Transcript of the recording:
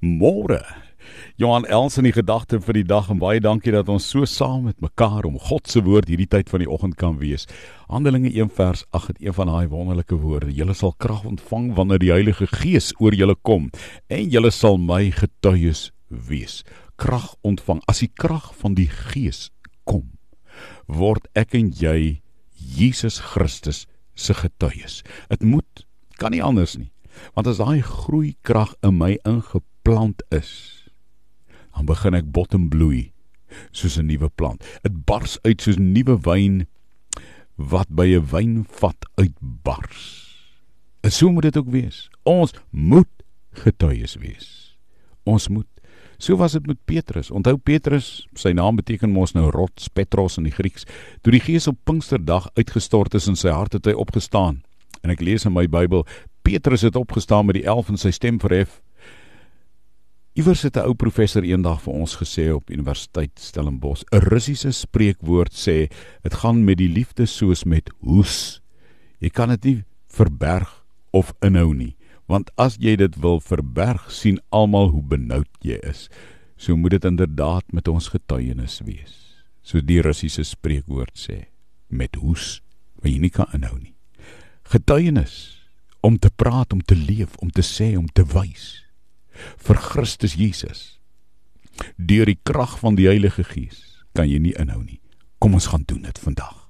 Môre. Johan Els in die gedagte vir die dag en baie dankie dat ons so saam met mekaar om God se woord hierdie tyd van die oggend kan wees. Handelinge 1 vers 8 het een van daai wonderlike woorde. Julle sal krag ontvang wanneer die Heilige Gees oor julle kom en julle sal my getuies wees. Krag ontvang. As die krag van die Gees kom, word ek en jy Jesus Christus se getuies. Dit moet kan nie anders nie. Want as daai groeikrag in my ingeplant is, dan begin ek bottom bloei soos 'n nuwe plant. Dit bars uit soos nuwe wyn wat by 'n wynvat uitbars. En so moet dit ook wees. Ons moet getuies wees. Ons moet So was dit met Petrus. Onthou Petrus, sy naam beteken mos nou rots, Petros in die Grieks. Toe die Gees op Pinksterdag uitgestort is in sy hart het hy opgestaan. En ek lees in my Bybel, Petrus het opgestaan met die 11 en sy stem verhef. Iewers het 'n ou professor eendag vir ons gesê op Universiteit Stellenbosch, 'n Russiese spreekwoord sê, dit gaan met die liefde soos met hoes. Jy kan dit nie verberg of inhou nie, want as jy dit wil verberg, sien almal hoe benoud jy is. So moet dit inderdaad met ons getuienis wees. So die Russiese spreekwoord sê, met hoes wat jy nie kan inhou nie. Getuienis om te praat, om te leef, om te sê, om te wys vir Christus Jesus. Deur die krag van die Heilige Gees kan jy nie inhou nie. Kom ons gaan doen dit vandag.